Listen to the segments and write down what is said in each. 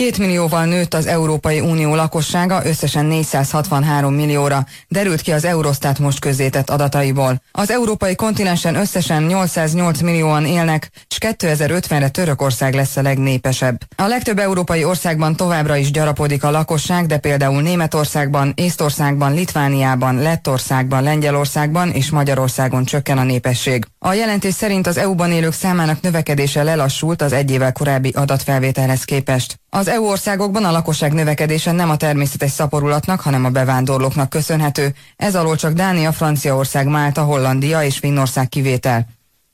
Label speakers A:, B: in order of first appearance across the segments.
A: Két millióval nőtt az Európai Unió lakossága összesen 463 millióra, derült ki az Eurostat most közzétett adataiból. Az európai kontinensen összesen 808 millióan élnek, és 2050-re Törökország lesz a legnépesebb. A legtöbb európai országban továbbra is gyarapodik a lakosság, de például Németországban, Észtországban, Litvániában, Lettországban, Lengyelországban és Magyarországon csökken a népesség. A jelentés szerint az EU-ban élők számának növekedése lelassult az egy évvel korábbi adatfelvételhez képest. Az EU országokban a lakosság növekedése nem a természetes szaporulatnak, hanem a bevándorlóknak köszönhető. Ez alól csak Dánia, Franciaország, Málta, Hollandia és Finnország kivétel.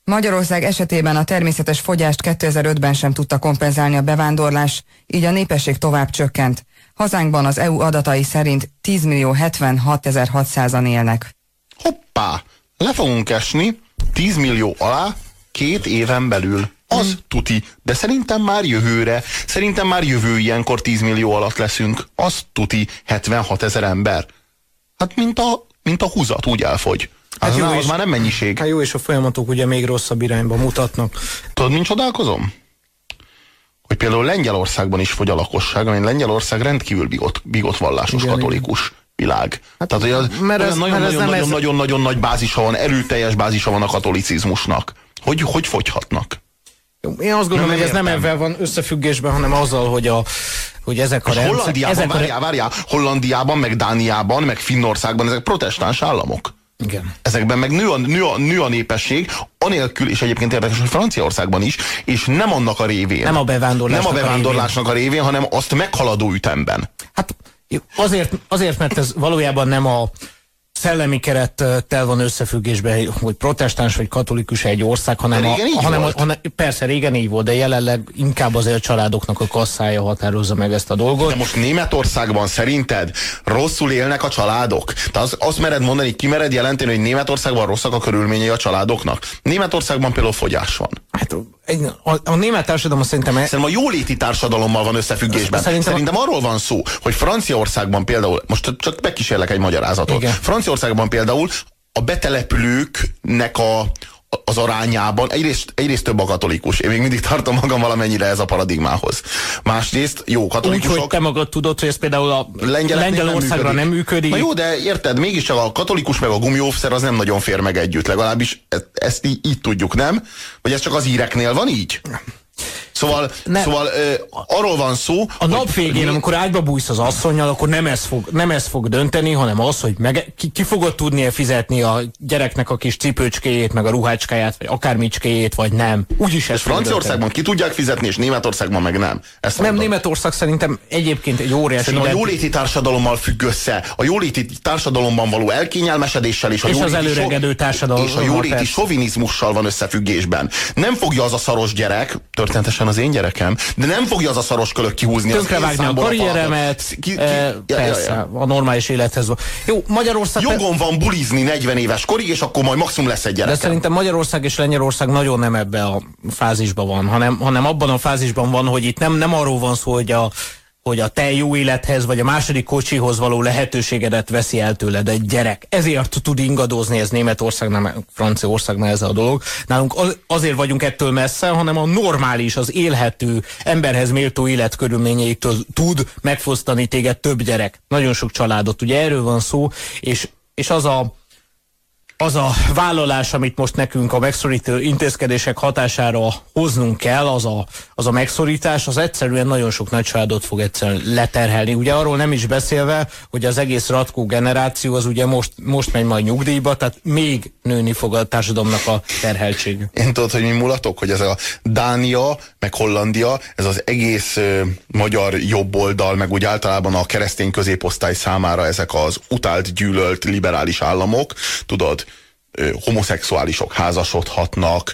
A: Magyarország esetében a természetes fogyást 2005-ben sem tudta kompenzálni a bevándorlás, így a népesség tovább csökkent. Hazánkban az EU adatai szerint 10 millió 76 600-an élnek.
B: Hoppá! Le fogunk esni 10 millió alá két éven belül. Az hmm. tuti, de szerintem már jövőre, szerintem már jövő ilyenkor 10 millió alatt leszünk. Az tuti, 76 ezer ember. Hát mint a, mint a húzat, úgy elfogy. Hát az, jó, az már nem mennyiség.
C: Hát jó, és a folyamatok ugye még rosszabb irányba mutatnak.
B: Tudod, mint csodálkozom? Hogy például Lengyelországban is fogy a lakosság, ami Lengyelország rendkívül bigot, bigot vallásos igen, katolikus. Igen világ. Hát, Tehát, hogy az mert ez, nagyon, mert nagyon, nagyon, ez... nagyon, nagyon nagy bázisa van, erőteljes bázisa van a katolicizmusnak. Hogy, hogy fogyhatnak?
C: Én azt gondolom, nem hogy ez értem. nem ebben van összefüggésben, hanem azzal, hogy a hogy ezek a
B: rendszer, Hollandiában, ezek várjál, várjál, Hollandiában, meg Dániában, meg Finnországban ezek protestáns államok.
C: Igen.
B: Ezekben meg nő a, nő, a, nő a népesség, anélkül, és egyébként érdekes, hogy Franciaországban is, és nem annak a révén.
C: Nem a bevándorlásnak,
B: nem a bevándorlásnak a révén. a révén, hanem azt meghaladó ütemben.
C: Hát azért, azért, mert ez valójában nem a szellemi kerettel van összefüggésben, hogy protestáns vagy katolikus egy ország, hanem,
B: a, hanem, a, hanem
C: persze régen így volt, de jelenleg inkább azért a családoknak a kasszája határozza meg ezt a dolgot.
B: De most Németországban szerinted rosszul élnek a családok? Te az, azt mered mondani, ki mered jelenteni, hogy Németországban rosszak a körülményei a családoknak? Németországban például fogyás van.
C: Hát a, a német társadalom szerintem...
B: Szerintem a jóléti társadalommal van összefüggésben. Szerintem, szerintem arról van szó, hogy Franciaországban például, most csak megkísérlek egy magyarázatot. Igen. Franciaországban például a betelepülőknek a, az arányában, egyrészt, egyrészt több a katolikus. Én még mindig tartom magam valamennyire ez a paradigmához. Másrészt jó katolikusok.
C: Úgy, hogy te magad tudod, hogy ez például a Lengyelországra nem, nem működik.
B: Na jó, de érted, mégiscsak a katolikus meg a gumiófszer az nem nagyon fér meg együtt. Legalábbis ezt, ezt így, így tudjuk, nem? Vagy ez csak az íreknél van így? Szóval, nem. szóval ö, arról van szó,
C: A nap végén, mi... amikor ágyba bújsz az asszonynal, akkor nem ez fog, nem ez fog dönteni, hanem az, hogy meg, ki, ki fogod tudnia fizetni a gyereknek a kis cipőcskéjét, meg a ruhácskáját, vagy akármicskéjét, vagy nem. Úgyis ez
B: Franciaországban ki tudják fizetni, és Németországban meg nem.
C: Ezt nem, mondom. Németország szerintem egyébként egy óriási...
B: Szerintem a jóléti társadalommal függ össze. A jóléti társadalomban való elkényelmesedéssel és, a
C: és az előregedő társadalom.
B: És a jóléti sovinizmussal van összefüggésben. Nem fogja az a szaros gyerek, történetesen az én gyerekem, de nem fogja az a szaros kölök kihúzni.
C: Tönkrevágni a karrieremet, ki, ki, e, persze, ja, ja. a normális élethez. Jó, Magyarország...
B: Jogom van bulizni 40 éves korig, és akkor majd maximum lesz egy gyerek.
C: De szerintem Magyarország és Lengyelország nagyon nem ebbe a fázisban van, hanem, hanem abban a fázisban van, hogy itt nem, nem arról van szó, hogy a hogy a te jó élethez, vagy a második kocsihoz való lehetőségedet veszi el tőled egy gyerek. Ezért tud ingadozni ez Németországnál, Franciaországnál ez a dolog. Nálunk az, azért vagyunk ettől messze, hanem a normális, az élhető, emberhez méltó életkörülményeitől tud megfosztani téged több gyerek. Nagyon sok családot. Ugye erről van szó, és, és az a az a vállalás, amit most nekünk a megszorító intézkedések hatására hoznunk kell, az a, az a megszorítás, az egyszerűen nagyon sok nagy családot fog egyszerűen leterhelni. Ugye arról nem is beszélve, hogy az egész ratkó generáció az ugye most, most megy majd nyugdíjba, tehát még nőni fog a társadalomnak a terheltség.
B: Én tudod, hogy mi mulatok, hogy ez a Dánia, meg Hollandia, ez az egész ö, magyar jobboldal, meg úgy általában a keresztény középosztály számára ezek az utált, gyűlölt liberális államok, tudod, homoszexuálisok házasodhatnak,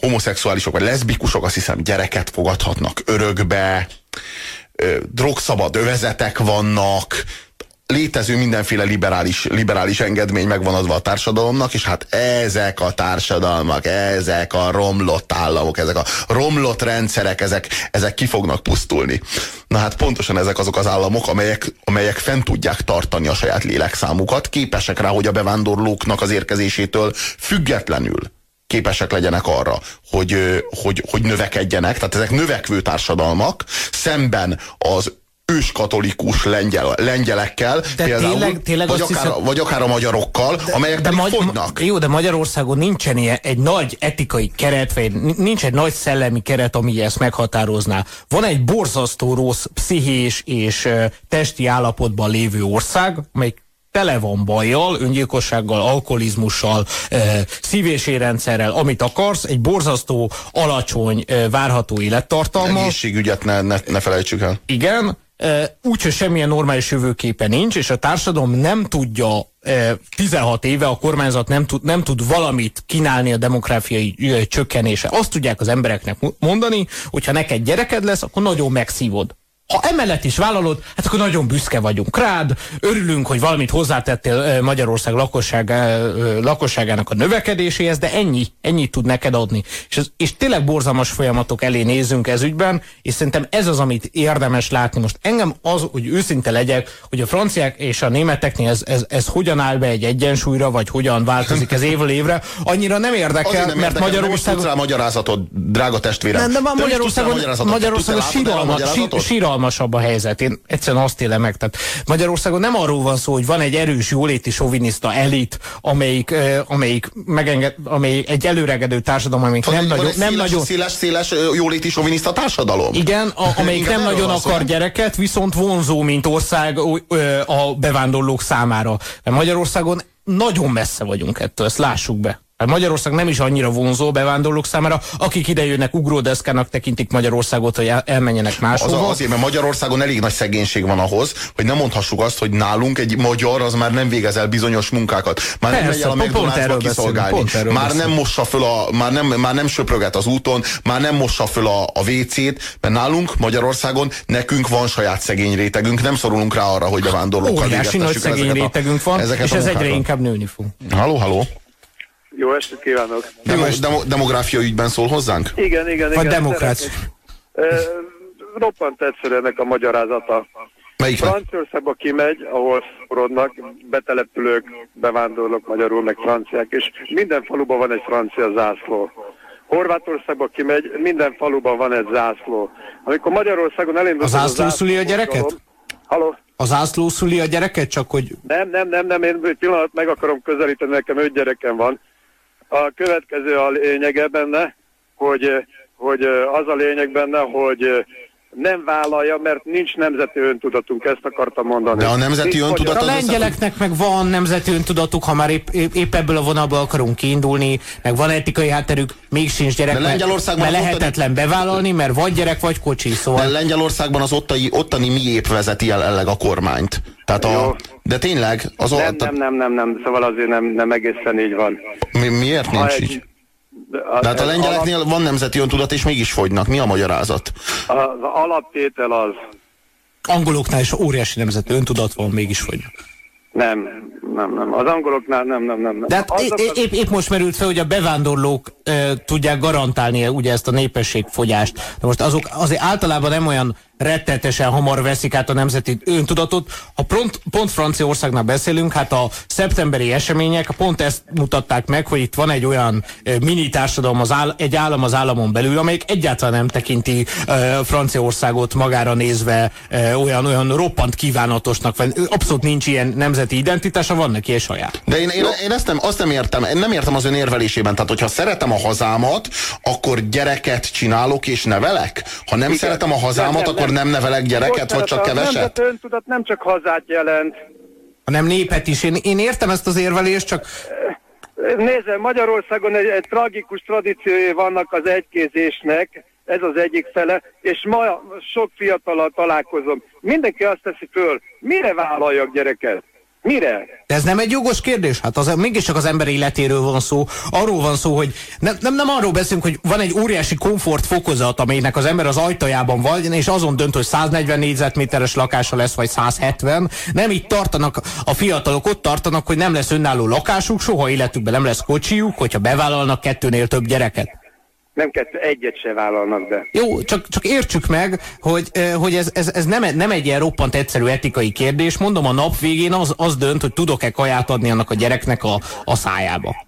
B: homoszexuálisok vagy leszbikusok azt hiszem gyereket fogadhatnak örökbe, drogszabad övezetek vannak, létező mindenféle liberális, liberális engedmény megvan adva a társadalomnak, és hát ezek a társadalmak, ezek a romlott államok, ezek a romlott rendszerek, ezek, ezek ki fognak pusztulni. Na hát pontosan ezek azok az államok, amelyek, amelyek fent tudják tartani a saját lélekszámukat, képesek rá, hogy a bevándorlóknak az érkezésétől függetlenül képesek legyenek arra, hogy, hogy, hogy növekedjenek, tehát ezek növekvő társadalmak, szemben az őskatolikus lengyel, lengyelekkel,
C: de például, tényleg, tényleg
B: vagy, akár, hiszem, vagy akár a magyarokkal, de, amelyek de magy fogynak.
C: Jó, de Magyarországon nincsen ilyen, egy nagy etikai keret, vagy nincs egy nagy szellemi keret, ami ezt meghatározná. Van egy borzasztó rossz pszichés és uh, testi állapotban lévő ország, amely tele van bajjal, öngyilkossággal, alkoholizmussal, e, szívésérrendszerrel, amit akarsz, egy borzasztó, alacsony, e, várható élettartalma.
B: Egészségügyet ne, ne, ne felejtsük el.
C: Igen, úgyhogy semmilyen normális jövőképe nincs, és a társadalom nem tudja 16 éve a kormányzat nem tud, nem tud valamit kínálni a demográfiai csökkenése. Azt tudják az embereknek mondani, hogyha neked gyereked lesz, akkor nagyon megszívod. Ha emellett is vállalod, hát akkor nagyon büszke vagyunk rád, örülünk, hogy valamit hozzátettél Magyarország lakosság, lakosságának a növekedéséhez, de ennyi, ennyit tud neked adni. És, ez, és tényleg borzalmas folyamatok elé nézünk ez ügyben, és szerintem ez az, amit érdemes látni. Most engem az, hogy őszinte legyek, hogy a franciák és a németeknél ez, ez, ez hogyan áll be egy egyensúlyra, vagy hogyan változik ez évről évre, annyira nem érdekel, nem mert Magyarországon...
B: Nem is magyarázatot, drága testvérem. Nem,
C: de Magyarországon, Magyarországon síralma, síralma izgalmasabb a helyzet. Én egyszerűen azt élem meg. Tehát Magyarországon nem arról van szó, hogy van egy erős jóléti soviniszta elit, amelyik, amelyik, megenged, amelyik egy előregedő társadalom, amelyik
B: van
C: nem,
B: nagyon,
C: nem széles,
B: nagyon... Széles, széles jóléti soviniszta társadalom?
C: Igen, a, amelyik nem nagyon akar gyereket, viszont vonzó, mint ország a bevándorlók számára. Mert Magyarországon nagyon messze vagyunk ettől, ezt lássuk be. Hát Magyarország nem is annyira vonzó bevándorlók számára, akik idejönnek ugródeszkának tekintik Magyarországot, hogy elmenjenek máshova.
B: Az, azért, mert Magyarországon elég nagy szegénység van ahhoz, hogy nem mondhassuk azt, hogy nálunk egy magyar az már nem végez el bizonyos munkákat. Már Persze, nem megy el a McDonald'sba kiszolgálni. Már nem mossa föl a, már nem, már nem söpröget az úton, már nem mossa föl a, a WC-t, mert nálunk Magyarországon nekünk van saját szegény rétegünk, nem szorulunk rá arra, hogy bevándorlókkal
C: Óriási nagy szegény rétegünk van, és ez egyre inkább nőni fog.
B: Halló, halló.
D: Jó estét kívánok!
B: Demo, demo, demográfia ügyben szól hozzánk?
D: Igen, igen,
C: Vagy igen. demokrácia?
D: E, roppant egyszerű ennek a magyarázata.
B: Melyiknek?
D: Franciaországba kimegy, ahol szorodnak betelepülők, bevándorlók, magyarul, meg franciák, és minden faluban van egy francia zászló. Horvátországba kimegy, minden faluban van egy zászló. Amikor Magyarországon elindul...
C: A zászló szüli a gyereket?
D: Halló?
C: A zászló szüli a gyereket, csak hogy...
D: Nem, nem, nem, nem, én pillanat meg akarom közelíteni, nekem öt gyerekem van. A következő a lényege benne, hogy, hogy az a lényeg benne, hogy nem vállalja, mert nincs nemzeti öntudatunk, ezt akartam mondani.
B: De a nemzeti öntudat...
C: A lengyeleknek meg van nemzeti öntudatuk, ha már épp, épp, épp ebből a vonalból akarunk kiindulni, meg van etikai hátterük, még sincs gyerek, De Lengyelországban mert lehetetlen ottani... bevállalni, mert vagy gyerek, vagy kocsi, szóval...
B: De Lengyelországban az ottani, ottani miép vezeti el elleg a kormányt. Tehát a, de tényleg... Az
D: nem, nem, nem, nem, nem, szóval azért nem, nem egészen így van.
B: Mi, miért nincs egy, így? De hát a lengyeleknél alap... van nemzeti öntudat, és mégis fogynak. Mi a magyarázat?
D: Az alaptétel az...
C: Angoloknál is óriási nemzeti öntudat van, mégis fogynak.
D: Nem, nem, nem. Az angoloknál nem, nem, nem.
C: De hát épp, az... épp, épp most merült fel, hogy a bevándorlók e, tudják garantálni ugye ezt a népességfogyást. De most azok azért általában nem olyan rettetesen hamar veszik át a nemzeti öntudatot. Ha pont, pont Franciaországnál beszélünk, hát a szeptemberi események pont ezt mutatták meg, hogy itt van egy olyan mini társadalom, az áll, egy állam az államon belül, amelyik egyáltalán nem tekinti e, Franciaországot magára nézve e, olyan, olyan roppant kívánatosnak, abszolút nincs ilyen nemzeti identitása, van neki egy saját.
B: De én, én, én ezt nem, azt nem értem, én nem értem az ön érvelésében, tehát hogyha szeretem a hazámat, akkor gyereket csinálok és nevelek? Ha nem Igen. szeretem a hazámat, nem, nem, akkor nem nevelek gyereket, vagy csak keveset?
D: Nem, öntudat nem csak hazát jelent.
C: Hanem népet is. Én, én értem ezt az érvelést, csak...
D: Nézze, Magyarországon egy, egy tragikus tradíciói vannak az egykézésnek, ez az egyik fele, és ma sok fiatalal találkozom. Mindenki azt teszi föl, mire vállaljak gyereket? Mire?
C: De ez nem egy jogos kérdés? Hát az, mégiscsak az ember életéről van szó. Arról van szó, hogy nem, nem, nem arról beszélünk, hogy van egy óriási komfort fokozat, amelynek az ember az ajtajában van, és azon dönt, hogy 140 négyzetméteres lakása lesz, vagy 170. Nem itt tartanak a fiatalok, ott tartanak, hogy nem lesz önálló lakásuk, soha életükben nem lesz kocsijuk, hogyha bevállalnak kettőnél több gyereket
D: nem kettő, egyet se vállalnak be.
C: Jó, csak, csak értsük meg, hogy, hogy ez, ez, ez nem, nem egy ilyen roppant egyszerű etikai kérdés. Mondom, a nap végén az, az dönt, hogy tudok-e kaját adni annak a gyereknek a, a szájába.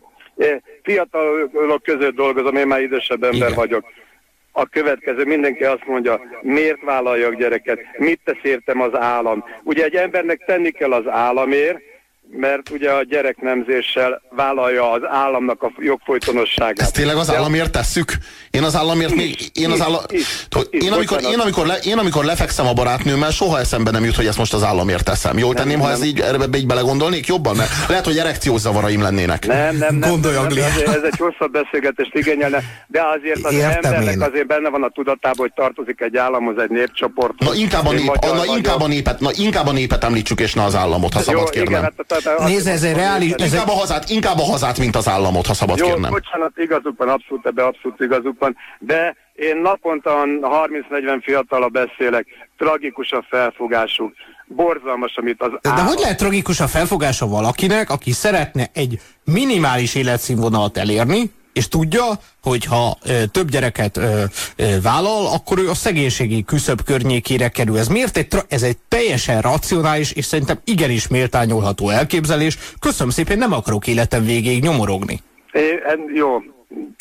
D: fiatalok között dolgozom, én már idősebb ember
C: Igen.
D: vagyok. A következő, mindenki azt mondja, miért vállaljak gyereket, mit tesz értem az állam. Ugye egy embernek tenni kell az államért, mert ugye a gyereknemzéssel vállalja az államnak a jogfolytonosságát.
B: Ezt tényleg az
D: De-
B: államért tesszük? Én az államért még... Én, az állam, én, amikor, én, amikor le, én amikor lefekszem a barátnőmmel, soha eszembe nem jut, hogy ezt most az államért teszem. Jó tenném, ha
D: nem.
B: ez így, ebbe így belegondolnék jobban? Mert lehet, hogy erekciós zavaraim lennének.
D: Nem, nem, nem.
C: Gondolj,
D: nem,
C: Anglia.
D: ez, ez egy hosszabb beszélgetést igényelne, de azért az
C: Értem
D: embernek
C: én.
D: azért benne van a tudatában, hogy tartozik egy államhoz, egy népcsoporthoz.
B: Na inkább, a
D: Egy
B: nép,
D: magyar
B: na, inkább, a népet, na inkább a népet említsük, és ne az államot, ha szabad
D: Jó,
B: kérnem.
D: igen, hát, tehát, tehát,
C: Nézd, ez egy reális- ez
B: Inkább a hazát, inkább a hazát, mint az államot, ha szabad
D: Jó,
B: kérnem.
D: bocsánat, igazuk van, abszolút ebbe abszolút igazuk van, de én naponta 30-40 fiatala beszélek, tragikus a felfogásuk, borzalmas, amit az
C: De
D: állam-
C: hogy lehet tragikus a felfogása valakinek, aki szeretne egy minimális életszínvonalat elérni, és tudja, hogy ha ö, több gyereket ö, ö, vállal, akkor ő a szegénységi küszöb környékére kerül. Ez miért egy, ez egy teljesen racionális, és szerintem igenis méltányolható elképzelés. Köszönöm szépen, nem akarok életem végéig nyomorogni.
D: É, jó,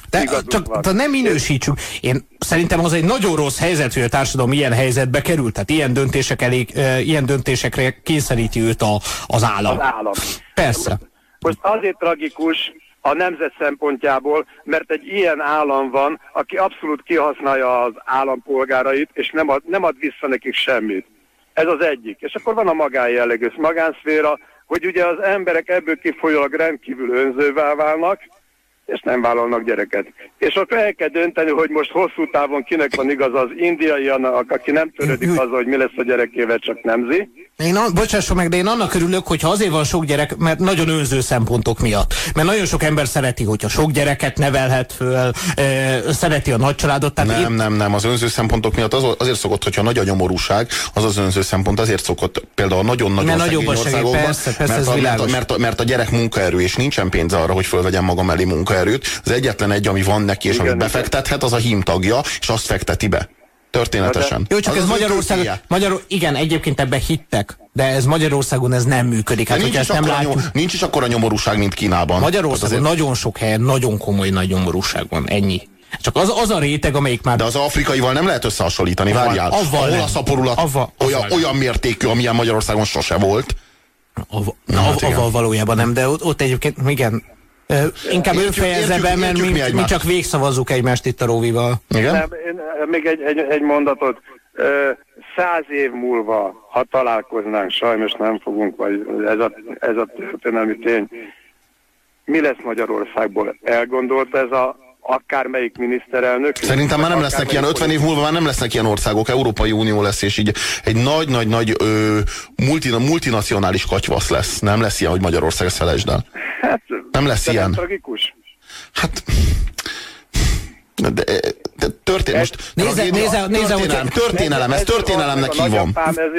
C: De csak
D: van.
C: de nem minősítsük. Én szerintem az egy nagyon rossz helyzet, hogy a társadalom ilyen helyzetbe került. Tehát ilyen, döntések elég, ö, ilyen döntésekre kényszeríti őt a, az állam.
D: az állam.
C: Persze.
D: Most azért tragikus a nemzet szempontjából, mert egy ilyen állam van, aki abszolút kihasználja az állampolgárait, és nem ad, nem ad vissza nekik semmit. Ez az egyik. És akkor van a magánjellegű magánszféra, hogy ugye az emberek ebből kifolyólag rendkívül önzővel válnak, és nem vállalnak gyereket. És akkor el kell dönteni, hogy most hosszú távon kinek van igaz az indiai, annak, aki nem törődik azzal, hogy mi lesz a gyerekével, csak nemzi.
C: Én, bocsásson meg, de én annak örülök, hogyha azért van sok gyerek, mert nagyon önző szempontok miatt. Mert nagyon sok ember szereti, hogyha sok gyereket nevelhet föl, ö, szereti a nagycsaládot. Tehát
B: Nem, nem, nem. Az önző szempontok miatt az, azért szokott, hogyha nagy a nyomorúság, az az önző szempont azért szokott például nagyon-nagyon
C: Mert
B: szegény
C: nagyobb a segély,
B: országokban,
C: persze, persze,
B: mert,
C: ez
B: a, mert, a, mert, a, mert a gyerek munkaerő, és nincsen pénze arra, hogy fölvegyem magam elé munkaerőt. Az egyetlen egy, ami van neki, és
D: Igen,
B: amit befektethet, az a hímtagja, és azt fekteti be. Történetesen.
C: Jó, csak
B: Az
C: ez Magyarországon. Magyar, igen, egyébként ebbe hittek, de ez Magyarországon ez nem működik.
B: De
C: Hát,
B: nincs,
C: hogyha
B: is
C: ezt nem látjuk.
B: nyom, nincs is akkora nyomorúság, mint Kínában.
C: Magyarországon
B: azért-
C: nagyon sok helyen nagyon komoly nagy nyomorúság van, ennyi. Csak az, az a réteg, amelyik már...
B: De az afrikaival nem lehet összehasonlítani, várjál.
C: avval
B: Ahol
C: nem.
B: a szaporulat
C: Avval-
B: olyan,
C: avval
B: olyan mértékű, amilyen Magyarországon sose volt.
C: Av,
B: Na, hát
C: av,
B: igen.
C: avval valójában nem, de ott, ott egyébként igen. Inkább ő
B: Értjük-
C: fejezze
B: értjük-
C: be, mert
B: mi
C: mi, mi csak végszavazzuk egymást itt a Róvival.
B: Igen?
D: Nem, én, még egy, egy, egy mondatot. Száz év múlva, ha találkoznánk, sajnos nem fogunk, vagy ez a, ez a történelmi tény, mi lesz Magyarországból? Elgondolta ez a akármelyik miniszterelnök?
B: Szerintem már nem lesznek ilyen, 50 év múlva már nem lesznek ilyen országok, Európai Unió lesz, és így egy nagy-nagy-nagy multi, multinacionális katyvasz lesz. Nem lesz ilyen, hogy Magyarország, ezt felejtsd el.
D: Hát,
B: Nem lesz ilyen.
D: Nem tragikus?
B: Hát... De, de, de történ, most
C: Nézze-
B: tragédia-
C: nézze- nézze,
B: történelem, történelem, ezt történelemnek hívom.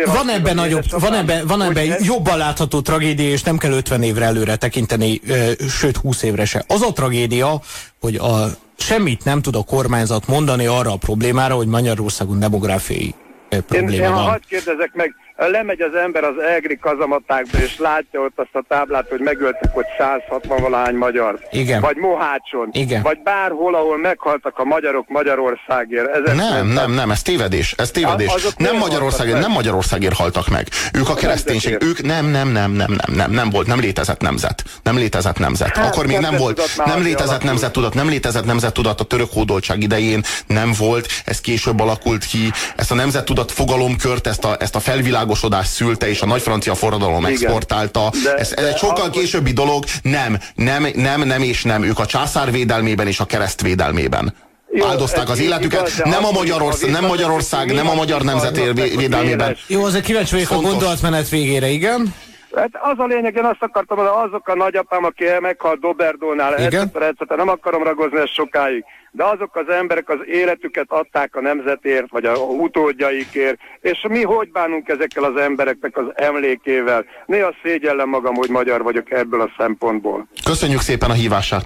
C: Van ebben nagyobb, van ebben, van ebben jobban látható tragédia, és nem kell 50 évre előre tekinteni, ö, sőt 20 évre se. Az a tragédia, hogy a, semmit nem tud a kormányzat mondani arra a problémára, hogy Magyarországon demográfiai
D: Én,
C: probléma
D: én ha
C: van.
D: hadd kérdezek meg, lemegy az ember az egri kazamatákba, és látja ott azt a táblát, hogy megöltek ott 160 valahány magyar.
C: Igen.
D: Vagy Mohácson.
C: Igen.
D: Vagy bárhol, ahol meghaltak a magyarok Magyarországért. Ezek
B: Nem, nem, nem, ez tévedés, ez tévedés.
D: A- azok
B: Nem Magyarországért, nem? Magyarországért haltak meg. Ők a kereszténység, ők nem, nem, nem, nem, nem, nem, nem volt, nem létezett nemzet. Nem létezett nemzet.
D: Hát,
B: Akkor még nem volt, nem létezett
D: alakult.
B: nemzettudat, nem létezett nemzettudat a török hódoltság idején, nem volt, ez később alakult ki, ezt a nemzettudat fogalomkört, ezt a, ezt a felvilágosodás szülte, és a nagy francia forradalom
D: Igen.
B: exportálta.
D: De-
B: ez, ez
D: de
B: egy sokkal
D: akkor-
B: későbbi dolog, nem, nem, nem, nem és nem. Ők a császár védelmében és a kereszt védelmében.
D: Jó,
B: áldozták az életüket,
D: igaz,
B: nem a
D: ha
B: nem Magyarország, nem a magyar nemzet védelmében.
C: Jó, azért kíváncsi vagyok a gondolatmenet végére, igen?
D: Hát az a lényeg, én azt akartam mondani, azok a nagyapám, aki meghalt Doberdónál, etc., nem akarom ragozni ezt sokáig, de azok az emberek az életüket adták a nemzetért, vagy a utódjaikért, és mi hogy bánunk ezekkel az embereknek az emlékével? Néha szégyellem magam, hogy magyar vagyok ebből a szempontból.
B: Köszönjük szépen a hívását.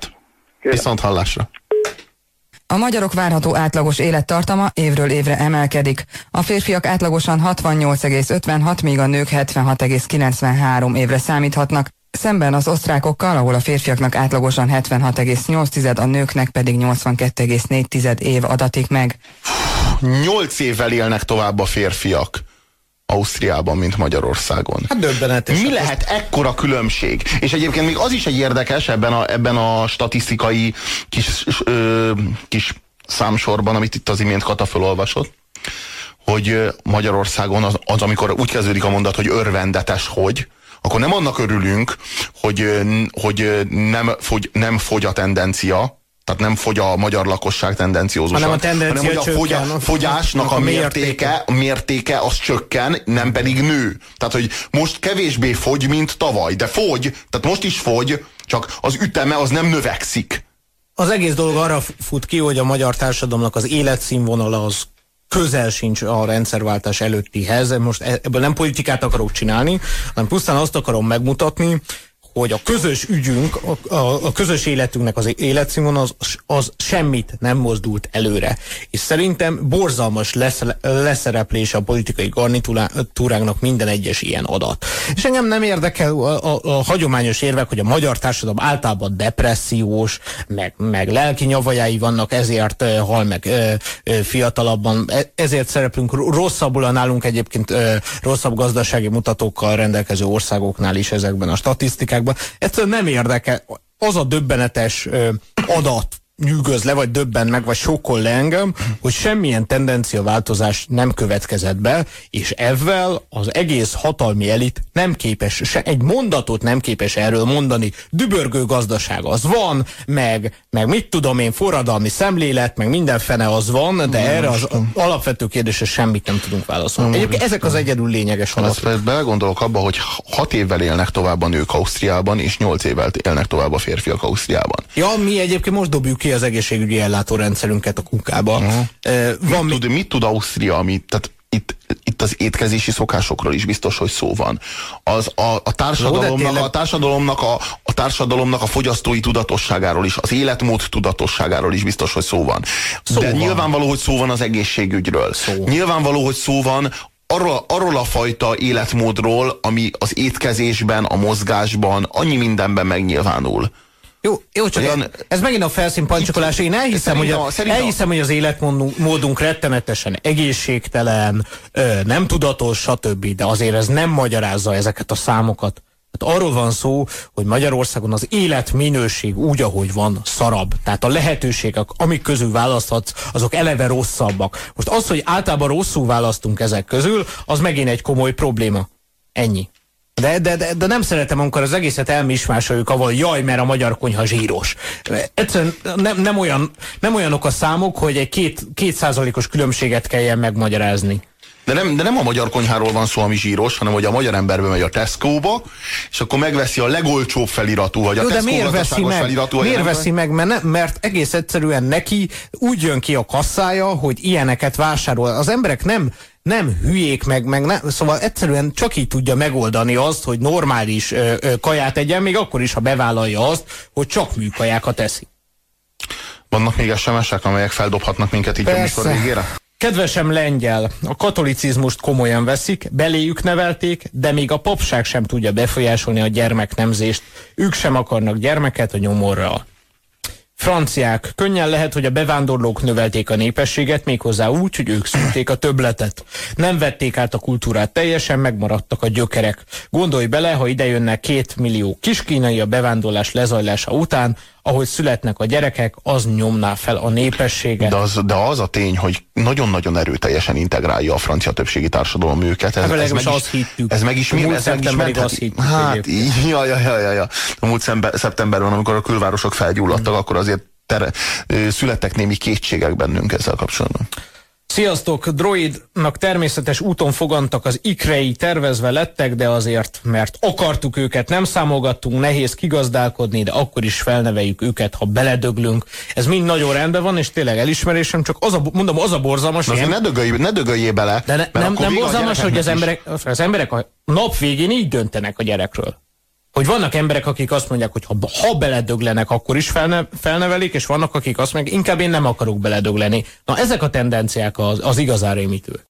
D: Kérem.
B: Viszont hallásra.
A: A magyarok várható átlagos élettartama évről évre emelkedik. A férfiak átlagosan 68,56, míg a nők 76,93 évre számíthatnak. szemben az osztrákokkal, ahol a férfiaknak átlagosan 76,8, a nőknek pedig 82,4 év adatik meg.
B: Nyolc évvel élnek tovább a férfiak. Ausztriában, mint Magyarországon.
C: Hát döbbenetes.
B: Mi lehet ekkora különbség? És egyébként még az is egy érdekes ebben a, ebben a statisztikai kis, ö, kis számsorban, amit itt az imént Kata felolvasott, hogy Magyarországon az, az, amikor úgy kezdődik a mondat, hogy örvendetes, hogy, akkor nem annak örülünk, hogy, hogy nem, fogy, nem fogy a tendencia, tehát nem fogy a magyar lakosság tendenciózusan,
C: hanem, a tendencia
B: hanem hogy a fogyá,
C: csökken,
B: fogyásnak a,
C: a
B: mértéke, a mértéke az csökken, nem pedig nő. Tehát, hogy most kevésbé fogy, mint tavaly, de fogy, tehát most is fogy, csak az üteme az nem növekszik.
C: Az egész dolog arra fut ki, hogy a magyar társadalomnak az életszínvonala az közel sincs a rendszerváltás előttihez. Most e- ebből nem politikát akarok csinálni, hanem pusztán azt akarom megmutatni, hogy a közös ügyünk, a, a, a közös életünknek az életszínvonal az, az semmit nem mozdult előre. És szerintem borzalmas lesz, leszereplése a politikai garnitúránknak minden egyes ilyen adat. És engem nem érdekel a, a, a hagyományos érvek, hogy a magyar társadalom általában depressziós, meg, meg lelki nyavajái vannak, ezért uh, hal meg uh, uh, fiatalabban, e, ezért szereplünk rosszabbul a nálunk egyébként uh, rosszabb gazdasági mutatókkal rendelkező országoknál is ezekben a statisztikákban országban. Egyszerűen nem érdekel. Az a döbbenetes ö, adat, nyűgöz le, vagy döbben meg, vagy sokkol le engem, hogy semmilyen tendenciaváltozás nem következett be, és ezzel az egész hatalmi elit nem képes, se egy mondatot nem képes erről mondani. Dübörgő gazdaság az van, meg, meg mit tudom én, forradalmi szemlélet, meg minden fene az van, de nem erre az alapvető kérdésre semmit nem tudunk válaszolni. Nem Egyébként ezek az egyedül lényeges.
B: Azt belegondolok abba, hogy hat évvel élnek tovább a nők Ausztriában, és nyolc évvel élnek tovább a férfiak Ausztriában.
C: Ja, mi egyébként most dobjuk ki az egészségügyi ellátórendszerünket a kukába. Uh-huh.
B: van mit, tud, mit tud Ausztria, amit, tehát itt, itt az étkezési szokásokról is biztos, hogy szó van. Az a, a társadalomnak, a társadalomnak a, a társadalomnak a fogyasztói tudatosságáról is, az életmód tudatosságáról is biztos, hogy szó van. Szó De van. nyilvánvaló, hogy szó van az egészségügyről. Szó. Nyilvánvaló, hogy szó van arról, arról a fajta életmódról, ami az étkezésben, a mozgásban, annyi mindenben megnyilvánul.
C: Jó, jó csak Olyan, ez, megint a felszínpancsokolás. Én elhiszem, hogy, a, elhiszem, hogy az életmódunk rettenetesen egészségtelen, nem tudatos, stb. De azért ez nem magyarázza ezeket a számokat. Hát arról van szó, hogy Magyarországon az életminőség úgy, ahogy van, szarabb. Tehát a lehetőségek, amik közül választhatsz, azok eleve rosszabbak. Most az, hogy általában rosszul választunk ezek közül, az megint egy komoly probléma. Ennyi. De, de, de, de nem szeretem, amikor az egészet elmismásoljuk, avval jaj, mert a magyar konyha zsíros. Egyszerűen nem, nem, olyan, nem olyanok a számok, hogy egy két, két százalékos különbséget kelljen megmagyarázni.
B: De nem, de nem a magyar konyháról van szó, ami zsíros, hanem hogy a magyar ember megy a Tesco-ba, és akkor megveszi a legolcsóbb feliratú, vagy a
C: Jó, de miért veszi meg? Feliratú, miért veszi meg? Mert, ne, mert egész egyszerűen neki úgy jön ki a kasszája, hogy ilyeneket vásárol. Az emberek nem nem hülyék meg, meg ne, szóval egyszerűen csak így tudja megoldani azt, hogy normális ö, ö, kaját egyen, még akkor is, ha bevállalja azt, hogy csak műkajákat eszi.
B: Vannak még SMS-ek, amelyek feldobhatnak minket így Persze. a műsor végére?
C: Kedvesem lengyel, a katolicizmust komolyan veszik, beléjük nevelték, de még a papság sem tudja befolyásolni a gyermeknemzést. Ők sem akarnak gyermeket a nyomorral. Franciák. Könnyen lehet, hogy a bevándorlók növelték a népességet, méghozzá úgy, hogy ők szülték a töbletet. Nem vették át a kultúrát teljesen, megmaradtak a gyökerek. Gondolj bele, ha idejönnek két millió kiskínai a bevándorlás lezajlása után, ahogy születnek a gyerekek, az nyomná fel a népességet.
B: De az, de az a tény, hogy nagyon-nagyon erőteljesen integrálja a francia többségi társadalom őket. Ez,
C: hát ez, meg is, azt hittük.
B: Ez meg is mi? Ez meg is azt hittük. Hát, ja, ja, ja, ja, ja. A múlt szeptemberben, amikor a külvárosok felgyulladtak, mm. akkor azért tere, születtek némi kétségek bennünk ezzel kapcsolatban.
C: Sziasztok! Droidnak természetes úton fogantak az ikrei tervezve lettek, de azért, mert akartuk őket, nem számogattunk, nehéz kigazdálkodni, de akkor is felneveljük őket, ha beledöglünk. Ez mind nagyon rendben van, és tényleg elismerésem, csak az a, mondom, az a borzalmas.
B: Azért ne, dögölj, ne dögöljél bele.
C: De ne, nem, nem borzalmas, hogy az emberek, az emberek a nap végén így döntenek a gyerekről hogy vannak emberek, akik azt mondják, hogy ha, ha beledöglenek, akkor is felne, felnevelik, és vannak, akik azt mondják, inkább én nem akarok beledögleni. Na ezek a tendenciák az, az igazán rémítő.